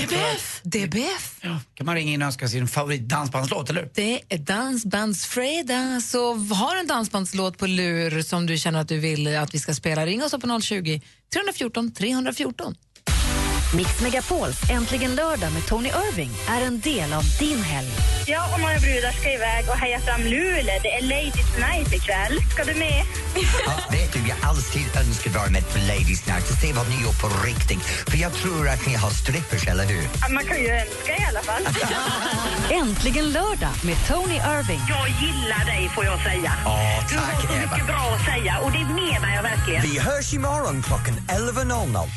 DBF! DBF. Ja, kan man ringa in och önska sin favoritdansbandslåt, eller hur? Det är Dansbandsfredag, så har en dansbandslåt på lur som du känner att du vill att vi ska spela, ring oss på 020 314 314. Mix Megapols Äntligen lördag med Tony Irving är en del av din helg. Ja, och några brudar ska iväg och heja fram Luleå. Det är Ladies Night ikväll. Ska du med? Ja, vet du, jag alltid önskat vara med på Ladies Night och se vad ni gör på riktigt. För jag tror att ni har strippers, eller hur? Ja, Man kan ju önska i alla fall. [laughs] Äntligen lördag med Tony Irving. Jag gillar dig, får jag säga. Ja, Du har tack så Eva. mycket bra att säga och det menar jag verkligen. verkligen. Vi hörs imorgon klockan 11.00.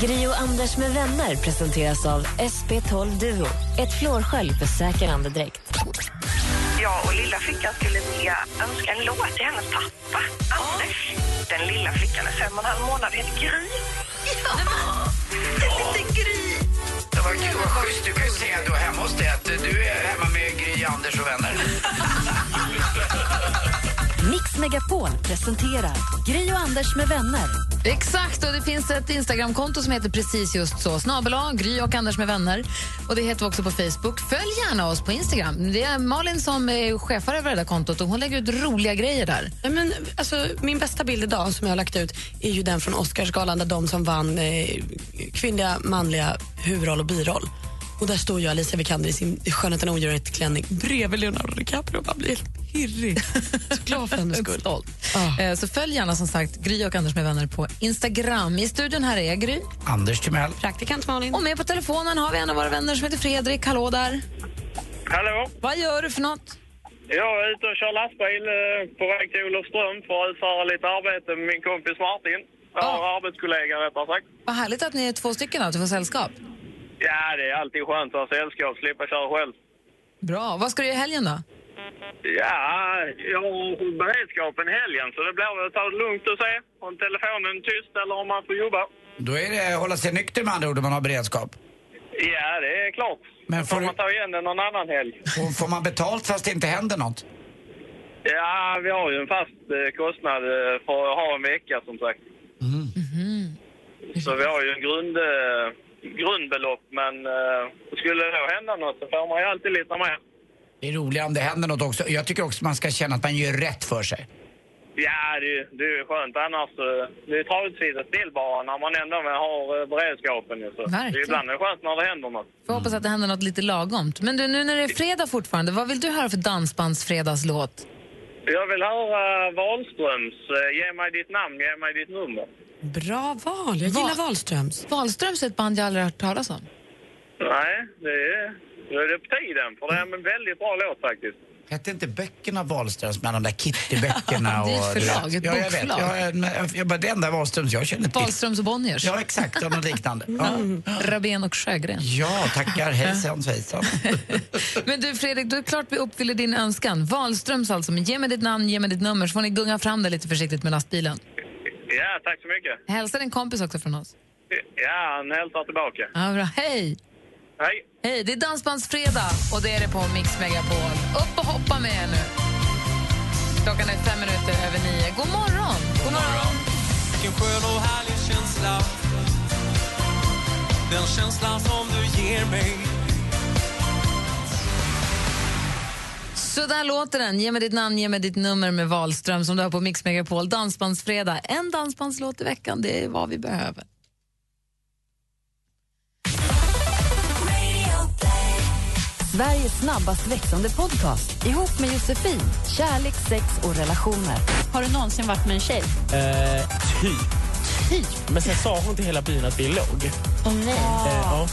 Gri och Anders med vänner presenteras av SP12 Duo. Ett flårskölj för säker andedräkt. Jag och lilla flickan skulle vilja önska en låt till hennes pappa, Anders. Den lilla flickan är fem och en halv månad, heter Gry. Ja, en liten Gry. Det var kul, vad schysst. Du kan ju säga då hemma hos dig att du är hemma med Gry, Anders och vänner. [laughs] Mix Megapol presenterar Gri och Anders med vänner. Exakt, och det finns ett Instagramkonto som heter precis just så. Snabel Gry och Anders med vänner. Och Det heter vi också på Facebook. Följ gärna oss på Instagram. Det är Malin som är chefar över det där kontot och hon lägger ut roliga grejer där. Ja, men, alltså, min bästa bild idag som jag har lagt ut är ju den från Oscarsgalan där de som vann eh, kvinnliga, manliga huvudroll och biroll. Och där står ju Alicia Vikander i sin Skönheten och odjuret-klänning bredvid Leonardo DiCaprio bara blir helt pirrig. [laughs] Så glad för hennes skull. Stolt. Eh, Så följ gärna som sagt Gry och Anders med vänner på Instagram. I studion här är Gry. Anders Timell. Praktikant Malin. Och med på telefonen har vi en av våra vänner som heter Fredrik. Hallå där. Hallå? Vad gör du för något? Jag är ute och kör lastbil eh, på väg till Olofström för att utföra lite arbete med min kompis Martin. Vår arbetskollega rättare sagt. Vad härligt att ni är två stycken att du får sällskap. Ja, det är alltid skönt att ha sällskap, slippa köra själv. Bra. Vad ska du göra i helgen då? Ja, jag har beredskapen helgen så det blir väl att ta det lugnt och se om telefonen är tyst eller om man får jobba. Då är det hålla sig nykter med andra ord om man har beredskap. Ja, det är klart. Men får man ta igen det någon annan helg. Och får man betalt fast det inte händer något? Ja, vi har ju en fast eh, kostnad eh, för att ha en vecka som sagt. Så vi har ju en grund, eh, grundbelopp men eh, skulle det då hända något så får man ju alltid lite mer. Det är roligare om det händer något också. Jag tycker också man ska känna att man gör rätt för sig. Ja, det, det är ju skönt annars. eh, Det är travsidan still bara när man ändå har eh, beredskapen. Så. Det är Verkligen. ibland är det skönt när det händer något. Får hoppas att det händer något lite lagomt. Men du, nu när det är fredag fortfarande, vad vill du höra för dansbandsfredagslåt? Jag vill höra Wahlströms eh, Ge mig ditt namn, ge mig ditt nummer. Bra val. Jag gillar Wahlströms. Wahlströms är ett band jag aldrig har hört talas om. Nej, det är, det är på tiden. För det är en väldigt bra låt faktiskt. Hette inte böckerna Wahlströms med de där Kitty-böckerna? Det är ett och- förlag, ett ja, jag vet. bokförlag. Ja, jag, jag, jag, bara, det enda Wahlströms jag känner till. Wahlströms och Bonniers. Ja, exakt. Och något liknande. Ja. Mm. Rabén och Sjögren. ja, tackar. [laughs] Hejsan svejsan. [laughs] Men du Fredrik, då är det klart vi uppfyller din önskan. Wahlströms alltså, men ge mig ditt namn, ge mig ditt nummer så får ni gunga fram det lite försiktigt med lastbilen. Ja, tack så mycket. Hälsa din kompis också från oss. Ja, han hälsar tillbaka. Ja, bra. Hej! Hej! Hej, det är Dansbandsfredag och det är det på Mix Megapol. Upp och hoppa med er nu. Klockan är fem minuter över nio. God morgon! God morgon! Vilken skön och härlig känsla Den känslan som du ger mig Så där låter den. Ge mig ditt namn, ge mig ditt nummer med Wahlström som du har på Mix Megapol. Dansbandsfredag. En dansbandslåt i veckan, det är vad vi behöver. Sveriges snabbast växande podcast ihop med Josefin. Kärlek, sex och relationer. Har du någonsin varit med en tjej? Eh, typ. Typ? Men sen sa hon till hela byn att vi låg. Åh nej. Eh, ja.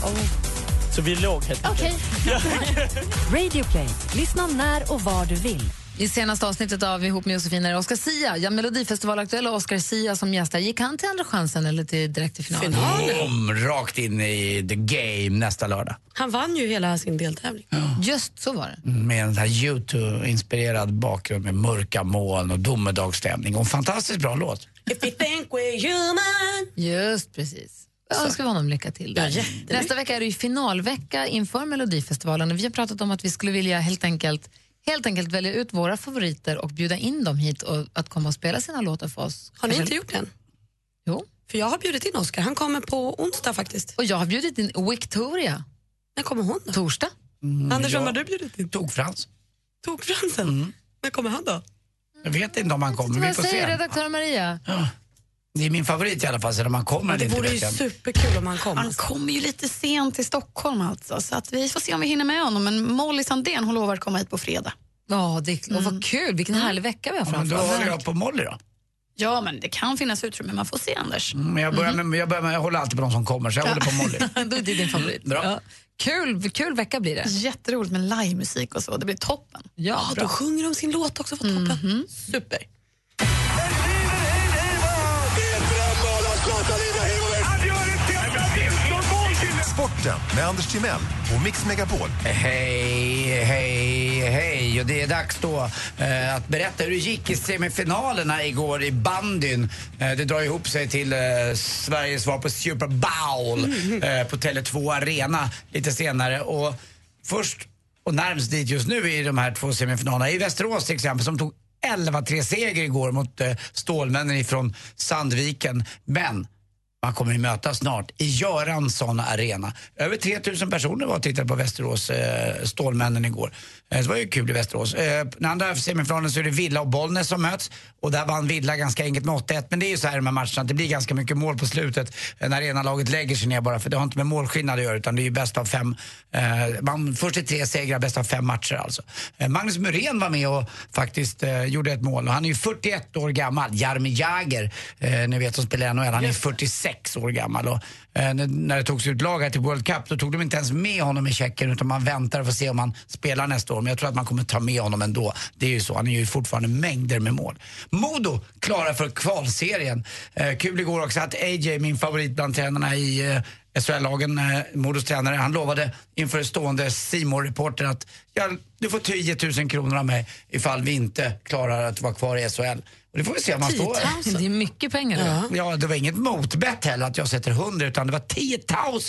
Så vi låg helt Okej. [laughs] Radio Play. Lyssna när och var du vill. I senaste avsnittet av Ihop med Josefin är det Oscar Sia. Ja, Melodifestivalaktuella Oscar Sia som gästar. Gick han till Andra chansen eller till, direkt till finalen? Boom, rakt in i the game nästa lördag. Han vann ju hela sin deltävling. Just så var det. Med en här YouTube-inspirerad bakgrund med mörka moln och domedagsstämning. Och en fantastiskt bra låt. If we think we're human. Just precis. Jag önskar vi honom lycka till. Där. Nästa vecka är det ju finalvecka inför Melodifestivalen. Och vi har pratat om att vi skulle vilja helt enkelt, helt enkelt välja ut våra favoriter och bjuda in dem hit och att komma och spela sina låtar för oss. Har ni Kanske- inte gjort det än? Jo. För jag har bjudit in Oscar. Han kommer på onsdag faktiskt. Och jag har bjudit in Victoria. När kommer hon då? Torsdag. Anders, vem ja. har du bjudit in? Tog Frans. Tog Fransen? När kommer han då? Jag vet inte om han kommer, vi Vad får säger se. redaktör Maria? Det är min favorit i alla fall, så om han kommer Det vore ju superkul om han kom. Han kommer ju lite sent till Stockholm alltså, så att vi får se om vi hinner med honom. Men Molly Sandén hon lovar att komma hit på fredag. Ja, det, och vad kul. Vilken härlig vecka vi har Ja, men framför då oss. håller jag på Molly då. Ja, men det kan finnas utrymme. Man får se, Anders. Mm, Men jag, börjar med, jag, börjar med, jag håller alltid på de som kommer, så jag håller på Molly. [laughs] Då är det din favorit. Bra. Ja. Kul, kul vecka blir det. Jätteroligt med livemusik och så. Det blir toppen. Ja, Ja, då sjunger de sin låt också. Vad toppen. Super. Sporten med Anders Timell och Mix Megapol. Hej, hej, hej. Och det är dags då eh, att berätta hur det gick i semifinalerna igår i bandyn. Eh, det drar ihop sig till eh, Sveriges svar på Super Bowl eh, på Tele2 Arena lite senare. Och först och närmst dit just nu i de här två semifinalerna i Västerås till exempel som tog 11-3-seger igår mot eh, Stålmännen ifrån Sandviken. Men man kommer att mötas snart i Göransson arena. Över 3000 personer var och tittade på Västerås eh, Stålmännen igår. Eh, det var ju kul i Västerås. Eh, den andra semifinalen så är det Villa och Bollnäs som möts. Och där vann Villa ganska enkelt med 8-1. Men det är ju så här i de här matcherna, att det blir ganska mycket mål på slutet eh, när ena laget lägger sig ner bara. För det har inte med målskillnad att göra utan det är ju bäst av fem. Eh, man, först är tre segrar, bäst av fem matcher alltså. Eh, Magnus Muren var med och faktiskt eh, gjorde ett mål. Och han är ju 41 år gammal. Jaromir Jagr, eh, ni vet som spelar i NHL, han är 46 år gammal. Och, när, det togs ut lag här till World Cup då tog de inte ens med honom i checken utan man väntar för att se om han spelar nästa år. Men jag tror att man kommer ta med honom ändå. Det är ju så, han är ju fortfarande mängder med mål. Modo klara för kvalserien. Eh, kul igår också att AJ, min favorit bland tränarna i eh, SHL-lagen, eh, Modos tränare, han lovade inför stående simor reporter att ja, du får 10 000 kronor av mig ifall vi inte klarar att vara kvar i SHL. Det får vi se om han 10 står. 000, det är mycket pengar. då. Ja, det var inget motbett heller att jag sätter 100 utan det var 10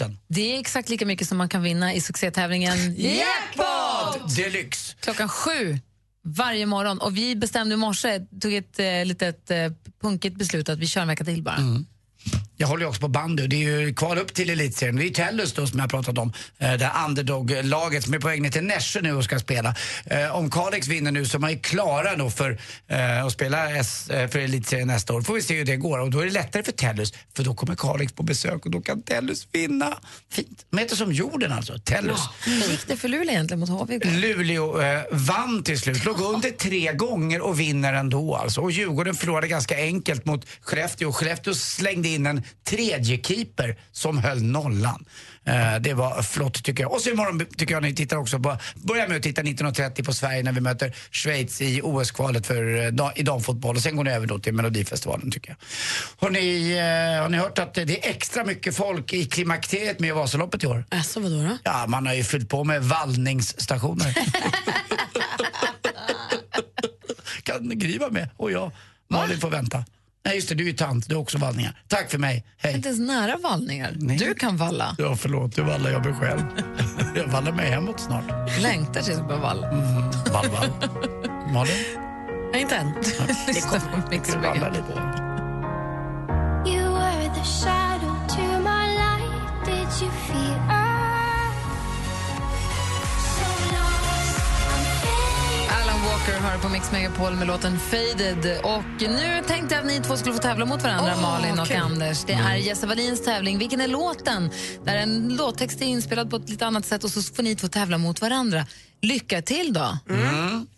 000. Det är exakt lika mycket som man kan vinna i succétävlingen Jackpot Deluxe. klockan sju varje morgon. Och vi bestämde i morse, tog ett eh, litet eh, punkigt beslut att vi kör en vecka till bara. Jag håller ju också på bandy och det är ju kvar upp till elitserien. Det är ju Tellus då som jag har pratat om. Eh, Det här underdog-laget som är på väg ner till Nässjö nu och ska spela. Eh, Om Kalix vinner nu så är man ju klara då för eh, att spela för elitserien nästa år. Får vi se hur det går och då är det lättare för Tellus för då kommer Kalix på besök och då kan Tellus vinna. Fint. De heter som jorden alltså, Tellus. Hur gick det för Luleå egentligen mot HV igår? Luleå eh, vann till slut, låg under tre gånger och vinner ändå alltså. Och Djurgården förlorade ganska enkelt mot Skellefteå. Skellefteå slängde in en tredje keeper som höll nollan. Eh, det var flott tycker jag. Och så imorgon tycker jag ni tittar också på, börja med att titta 19.30 på Sverige när vi möter Schweiz i OS-kvalet för, eh, i damfotboll. Och sen går ni över då till Melodifestivalen tycker jag. Har ni, eh, har ni hört att det är extra mycket folk i klimakteriet med Vasaloppet i år? Alltså vadå då? Ja, man har ju fyllt på med vallningsstationer. [laughs] kan Gry vara med? Och jag. Malin får vänta. Nej just det, du är ju tant, du har också vallningar. Tack för mig, hej. Inte ens nära vallningar. Du kan valla. Ja, förlåt, nu vallar jag mig själv. [laughs] jag vallar mig hemåt snart. Längtar tills du börjar valla. Mm, vall, vall. Malin? Nej, inte än. [laughs] Det kommer Mix Ska du valla hör på Mix Megapol med låten Faded. Och nu tänkte jag att ni två skulle få tävla mot varandra, Åh, Malin och kul. Anders. Det är Jesse Wallins tävling. Vilken är låten? Där en låttext är inspelad på ett lite annat sätt och så får ni två tävla mot varandra. Lycka till då!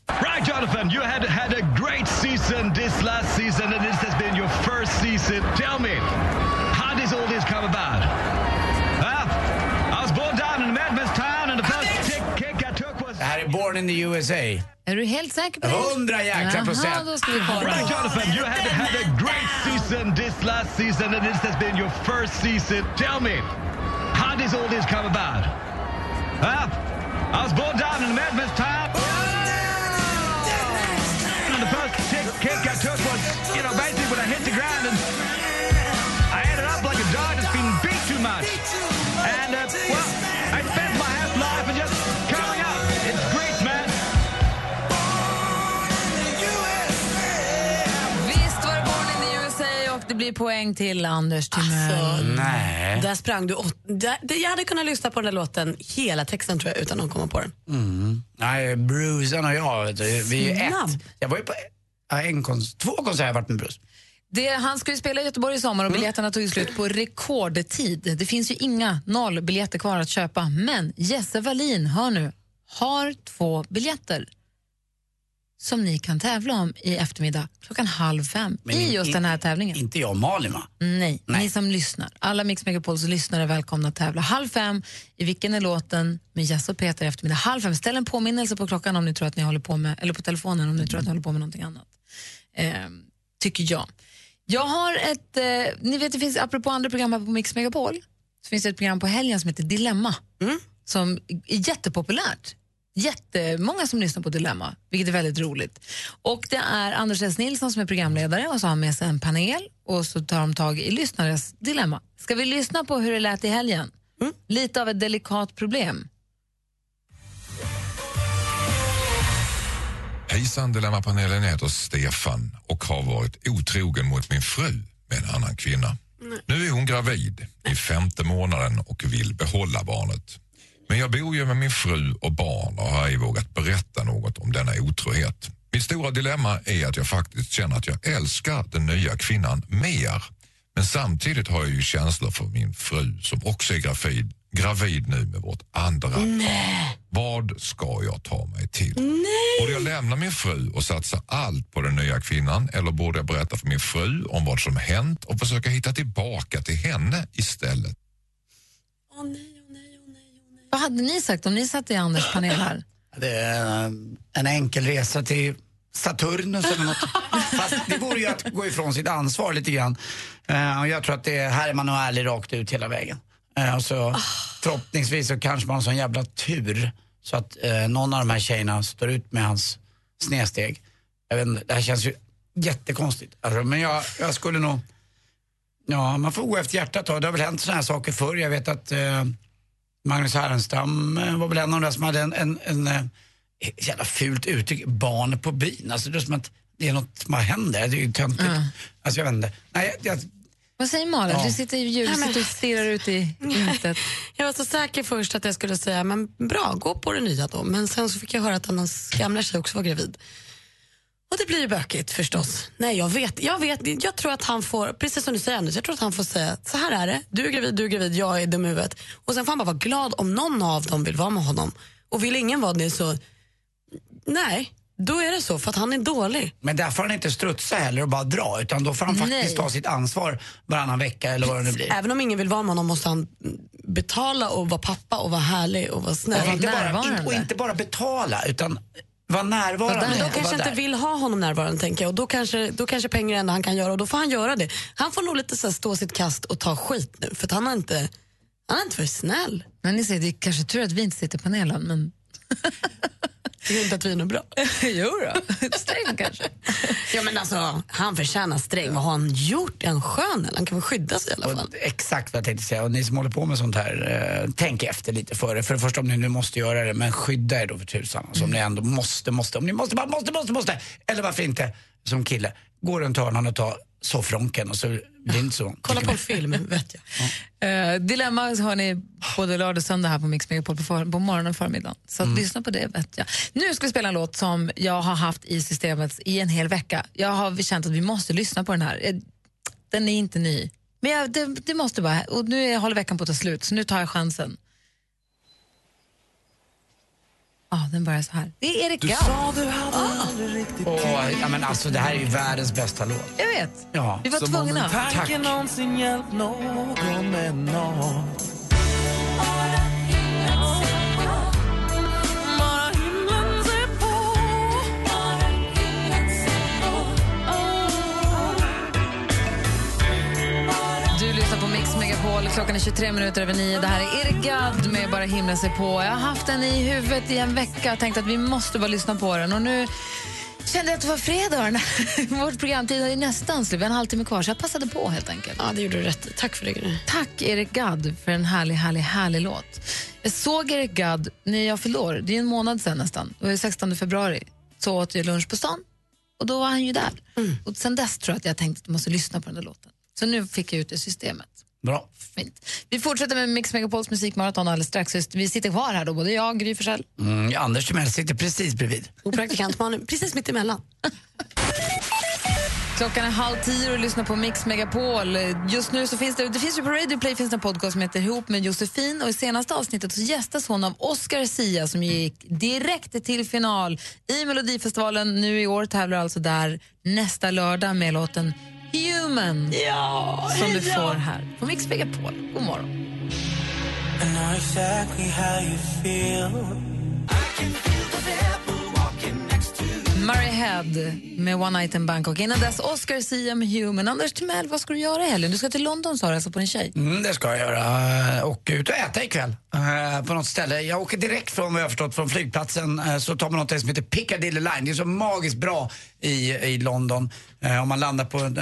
Right, Jonathan, you had had a great season this last season, and this has been your first season. Tell me, how does all this come about? Huh? I was born down in a madman's town, and the first kick, kick I took was. Det här är Born in the USA. Är du helt säker på det? Hundra jäkla Jaha, procent. då ska vi kolla. Right, Jonathan, you had had a great season this last season, and this has been your first season. Tell me, how does all this come about? Huh? I was born down in madman's town. And the first kick, kick I took was, you know, basically when I hit the ground and 30 poäng till Anders Timell. Alltså. Där sprang du åt, där, Jag hade kunnat lyssna på den där låten, hela texten tror jag, utan att komma på den. Mm. Nej, Bruce och jag, vet du, vi är Snabb. ett. Jag var ju på en kons två konserter jag varit med Bruce. Det, han ska ju spela i Göteborg i sommar och mm. biljetterna tog slut på rekordtid. Det finns ju inga noll biljetter kvar att köpa. Men Jesse Wallin, hör nu, har två biljetter som ni kan tävla om i eftermiddag klockan halv fem Men i just in- den här tävlingen. Inte jag och Malin va? Nej, ni som lyssnar. Alla Mix Megapols lyssnare är välkomna att tävla. Halv fem i Vilken är låten med Jess och Peter i eftermiddag. Halv fem. Ställ en påminnelse på klockan om ni tror att ni håller på med, eller på telefonen om ni tror att ni håller på med någonting annat. Eh, tycker jag. Jag har ett, eh, ni vet det finns, apropå andra program här på Mix Megapol, så finns det ett program på helgen som heter Dilemma. Som är jättepopulärt. Jättemånga som lyssnar på Dilemma, vilket är väldigt roligt. Och det är Anders S. Nilsson som är programledare och så har han med sig en panel och så tar de tag i lyssnares dilemma. Ska vi lyssna på hur det lät i helgen? Lite av ett delikat problem. Hejsan, Dilemmapanelen. Jag heter Stefan och har varit otrogen mot min fru med en annan kvinna. Nu är hon gravid i femte månaden och vill behålla barnet. Men jag bor ju med min fru och barn och har ej vågat berätta något om denna otrohet. Mitt stora dilemma är att jag faktiskt känner att jag älskar den nya kvinnan mer. Men samtidigt har jag ju känslor för min fru som också är gravid, gravid nu med vårt andra barn. Vad ska jag ta mig till? Borde jag lämna min fru och satsa allt på den nya kvinnan eller borde jag berätta för min fru om vad som hänt och försöka hitta tillbaka till henne istället? Vad hade ni sagt om ni satt i Anders panel här? [laughs] Det är eh, en enkel resa till Saturnus eller något. [laughs] Fast det vore ju att gå ifrån sitt ansvar lite grann. Eh, och jag tror att det är, här är man nog ärlig rakt ut hela vägen. Eh, och så, Förhoppningsvis så kanske man har sån jävla tur så att någon av de här tjejerna står ut med hans snedsteg. Jag vet inte, det här känns ju jättekonstigt. Alltså, men jag, jag skulle nog... Ja, man får gå efter hjärtat då. Det har väl hänt såna här saker förr. Jag vet att Magnus Härenstam eh, var väl en av de där som hade en, en, en eh, jävla fult uttryck, barn på byn. Alltså det är som att det är något som där. Det är ju töntigt. Alltså jag vet inte. Nej, jag, Vad säger Malin? Ja. Du sitter i men- sitter och stirrar ut i intet. Jag var så säker först att jag skulle säga, men bra, gå på det nya då. Men sen så fick jag höra att hans gamla tjej också var gravid. Och det blir bökigt förstås. Nej, jag vet, jag vet. Jag tror att han får, precis som du säger Anders, jag tror att han får säga så här är det. Du är gravid, du är gravid, jag är dum i huvudet. Och sen får han bara vara glad om någon av dem vill vara med honom. Och vill ingen vara det så, nej, då är det så för att han är dålig. Men där får han inte strutsa heller och bara dra utan då får han faktiskt Nej. ta sitt ansvar varannan vecka eller vad det nu blir. Även om ingen vill vara med honom måste han betala och vara pappa och vara härlig och vara snäll. Och inte, bara, in, och inte bara betala utan vara närvarande. Men de kanske inte vill ha honom närvarande tänker jag. Och då kanske, då kanske pengar är det enda han kan göra och då får han göra det. Han får nog lite så här, stå sitt kast och ta skit nu för att han har inte, han har inte varit snäll. Men ni säger, det är kanske tur att vi inte sitter i panelen, men... [laughs] Tycker du inte att vi är något bra? [laughs] jo då. sträng kanske. Ja men alltså, han förtjänar sträng. Vad har han gjort? Är han skön eller? Han kan väl skydda sig i alla fall. Och exakt vad jag tänkte säga. Och ni som håller på med sånt här, eh, tänk efter lite före. För det första om ni nu måste göra det, men skydda er då för tusan. Alltså, om ni ändå måste, måste, om ni måste, bara måste, måste, måste. Eller varför inte, som kille, gå runt hörnan och ta soffronken och så blir det inte så. Kolla på en film, [laughs] vet jag. Eh, Dilemma har ni både lördag och söndag här på Mix Megapol på, på morgonen och förmiddagen. Så att lyssna på det vet jag. Nu ska vi spela en låt som jag har haft i systemet i en hel vecka. Jag har känt att vi måste lyssna på den här. Eh, Den är inte ny. Men jag, det, det måste bara, och nu är, håller veckan på att ta slut så nu tar jag chansen. Ja, den börjar så här. Det är Erik Gadd. Ah. Åh, ja, men alltså, det här är ju världens bästa låt. Jag vet. Ja. Vi var Som om tvungna. en tanke Klockan är 23 minuter över nio. Det här är Erik Gadd med Bara himla sig på. Jag har haft den i huvudet i en vecka och tänkt att vi måste bara lyssna på den. Och nu kände jag att det var fredag. [laughs] Vårt programtid är nästan slut. Vi har en halvtimme kvar, så jag passade på helt enkelt. Ja, det gjorde du rätt. Tack för det. Tack Erik Gadd för en härlig, härlig, härlig låt. Jag såg Erik Gadd när jag fyllde år. Det är en månad sedan nästan. Det var ju 16 februari. Så åt jag lunch på stan och då var han ju där. Och sen dess tror jag att jag tänkte att jag måste lyssna på den där låten. Så nu fick jag ut det systemet. Bra. Fint. Vi fortsätter med Mix Megapols musikmaraton alldeles strax. Vi sitter kvar här då, både jag och Gry Forssell. Mm, Anders Timell sitter precis bredvid. Och praktikant man precis mitt emellan. [laughs] Klockan är halv tio och lyssnar på Mix Megapol. Just nu så finns det, det finns ju på Radio Play finns det en podcast som heter Ihop med Josefin och i senaste avsnittet så gästas hon av Oscar Sia som gick direkt till final i Melodifestivalen. Nu i år tävlar alltså där nästa lördag med låten Human ja, som du får här på Mix Megapol. God morgon. Murray Head med One Night in Bangkok. Innan dess Oscar Sia med Human. Anders Timell, vad ska du göra i helgen? Du ska till London sa du, alltså på din tjej. Mm, det ska jag göra. Eh, och ut och äta ikväll eh, på något ställe. Jag åker direkt från vad jag förstått från flygplatsen eh, så tar man något som heter Piccadilly Line. Det är så magiskt bra i, i London. Eh, om man landar på en,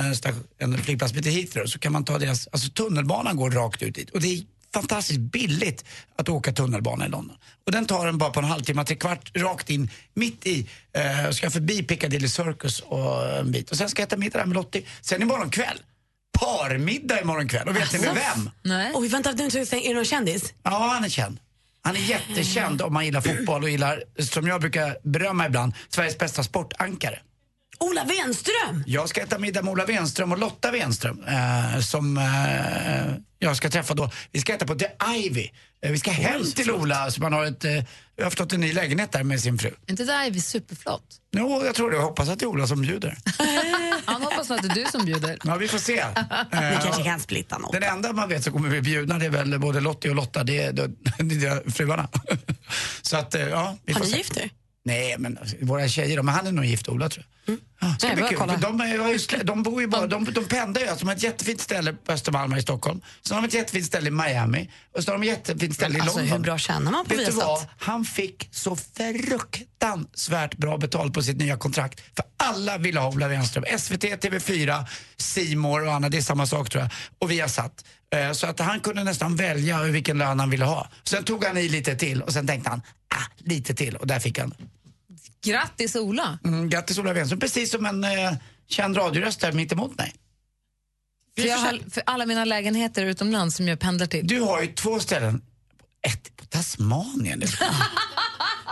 en flygplats som heter Heathrow så kan man ta deras, alltså tunnelbanan går rakt ut dit. Och det är fantastiskt billigt att åka tunnelbana i London. Och den tar en bara på en halvtimme, tre kvart, rakt in, mitt i. Eh, ska förbi Piccadilly Circus och en bit. Och sen ska jag äta middag där med Lottie. Sen imorgon kväll, parmiddag imorgon kväll. Och vet ni med vem? Nej. Oj, vänta, jag, är det någon kändis? Ja, han är känd. Han är jättekänd om man gillar fotboll och gillar, som jag brukar berömma ibland, Sveriges bästa sportankare. Ola Wenström! Jag ska äta middag med Ola Wenström och Lotta Wenström eh, som eh, jag ska träffa då. Vi ska äta på The Ivy. Eh, vi ska hem till Ola så man har ett, eh, jag har förstått en ny lägenhet där med sin fru. inte det Ivy superflott? Jo, jag tror det. Jag hoppas att det är Ola som bjuder. [laughs] Han hoppas att det är du som bjuder. Ja, vi får se. Ni [laughs] Eh, kanske kan splitta något. Den enda man vet som kommer bli bjudna det är väl både Lottie och Lotta, det är, det är fruarna. [laughs] Så att, eh, ja, vi Har får ni se. gift er? Nej, men våra tjejer, men han är nog gift Ola tror jag. Ska Nej, bli kul. De, är, de bor ju bara, de, de pendlar ju. Alltså, de har ett jättefint ställe på Östermalm här i Stockholm. Sen har de ett jättefint ställe i Miami. Och så har de ett jättefint ställe i Alltså, London. hur bra tjänar man på Vet Viasat? vad? Han fick så fruktansvärt bra betalt på sitt nya kontrakt. För alla ville ha Ola Wenström. SVT, TV4, C More och annat, det är samma sak tror jag. Och vi har satt. Eh, Så att han kunde nästan välja vilken lön han ville ha. Sen tog han i lite till och sen tänkte han, ah, lite till. Och där fick han. Grattis Ola! Mm, grattis Ola Wenström, precis som en eh, känd radioröst där mitt emot mig. För, jag har, för alla mina lägenheter utomlands som jag pendlar till. Du har ju två ställen. Ett på Tasmanien. [laughs]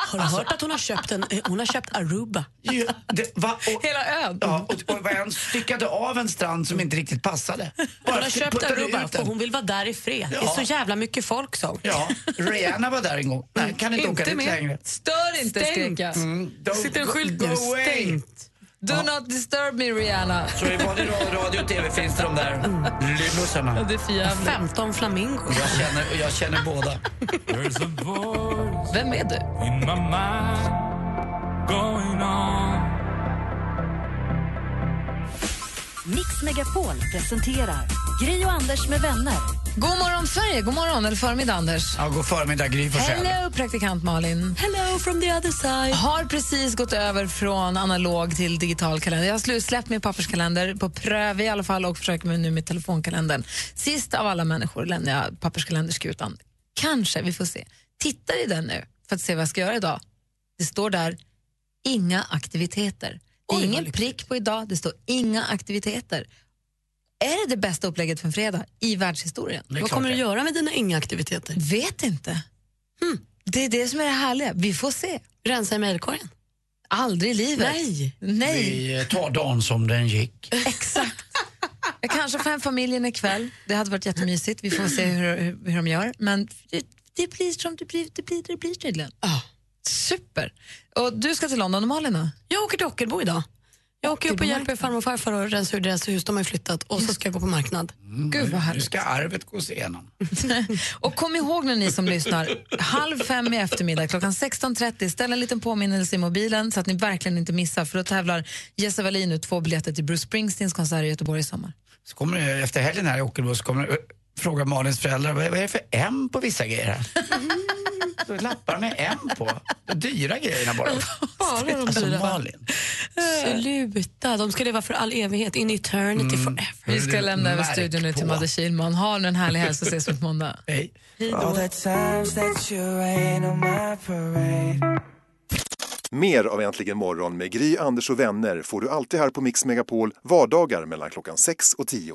Har du hört att hon har köpt, en, eh, hon har köpt Aruba? Ja, det, va, och, Hela ön? Ja, och, och en styckade av en strand som inte riktigt passade. Hon har köpt Aruba den. hon vill vara där i fred. Det är Ja. så jävla mycket folk som. Ja, Rihanna var där en gång. Nej, kan inte, åka dit längre. Stör inte skrek. Mm, Sitter en skylt nu, stängt. Do not disturb me Rihanna. Så i både ra- radio och TV finns det de där lymosarna. Det är för jävligt. 15 flamingos. Jag känner, jag känner båda. Vem är du? Mix Megapol presenterar Gri och Anders med vänner. God morgon Sverige, god morgon eller förmiddag Anders. Ja, god förmiddag Gry Forssell. Hello praktikant Malin. Hello from the other side. Har precis gått över från analog till digital kalender. Jag har släppt min papperskalender på pröv i alla fall och försöker mig nu med telefonkalendern. Sist av alla människor lämnar jag papperskalenderskutan. Kanske, vi får se. Tittar i den nu för att se vad jag ska göra idag. Det står där, inga aktiviteter. Det är Oj, ingen prick på idag, det står inga aktiviteter. Är det det bästa upplägget för en fredag i världshistorien? Vad kommer du det. göra med dina inga aktiviteter? Vet inte. Det är det som är det härliga. Vi får se. Rensa i mejlkorgen? Aldrig i livet. Nej. Nej. Vi tar dagen som den gick. [laughs] Exakt. Jag kanske får hem familjen ikväll. Det hade varit jättemysigt. Vi får se hur, hur, hur de gör. Men det, det blir som det blir, det blir, det blir tydligen. Super. Och du ska till London och Malin då? Jag åker till Ockelbo idag. Jag åker upp och hjälper farmor och farfar och rensa ur deras hus. De har flyttat. Och så ska jag gå på marknad. Gud vad Nu härligt. ska arvet gås [laughs] igenom. Och kom ihåg när ni som lyssnar, halv fem i eftermiddag klockan 16.30, ställ en liten påminnelse i mobilen så att ni verkligen inte missar för då tävlar Jesse Wallin ut två biljetter till Bruce Springsteens konsert i Göteborg i sommar. Så kommer det, efter helgen här i Ockelbo så kommer det, eh, fråga Malins föräldrar vad är det för M på vissa grejer här? [laughs] Lappar med M på. De dyra grejerna bara. Bara de alltså dyra? Malin. Sluta, de ska leva för all evighet. In eternity forever. Vi ska lämna över studion nu till. Madde Kihlman. Ha en härlig helg så ses vi på måndag. Hej. Parade. Mer av Äntligen morgon med Gry, Anders och vänner får du alltid här på Mix Megapol vardagar mellan klockan 6 och 10.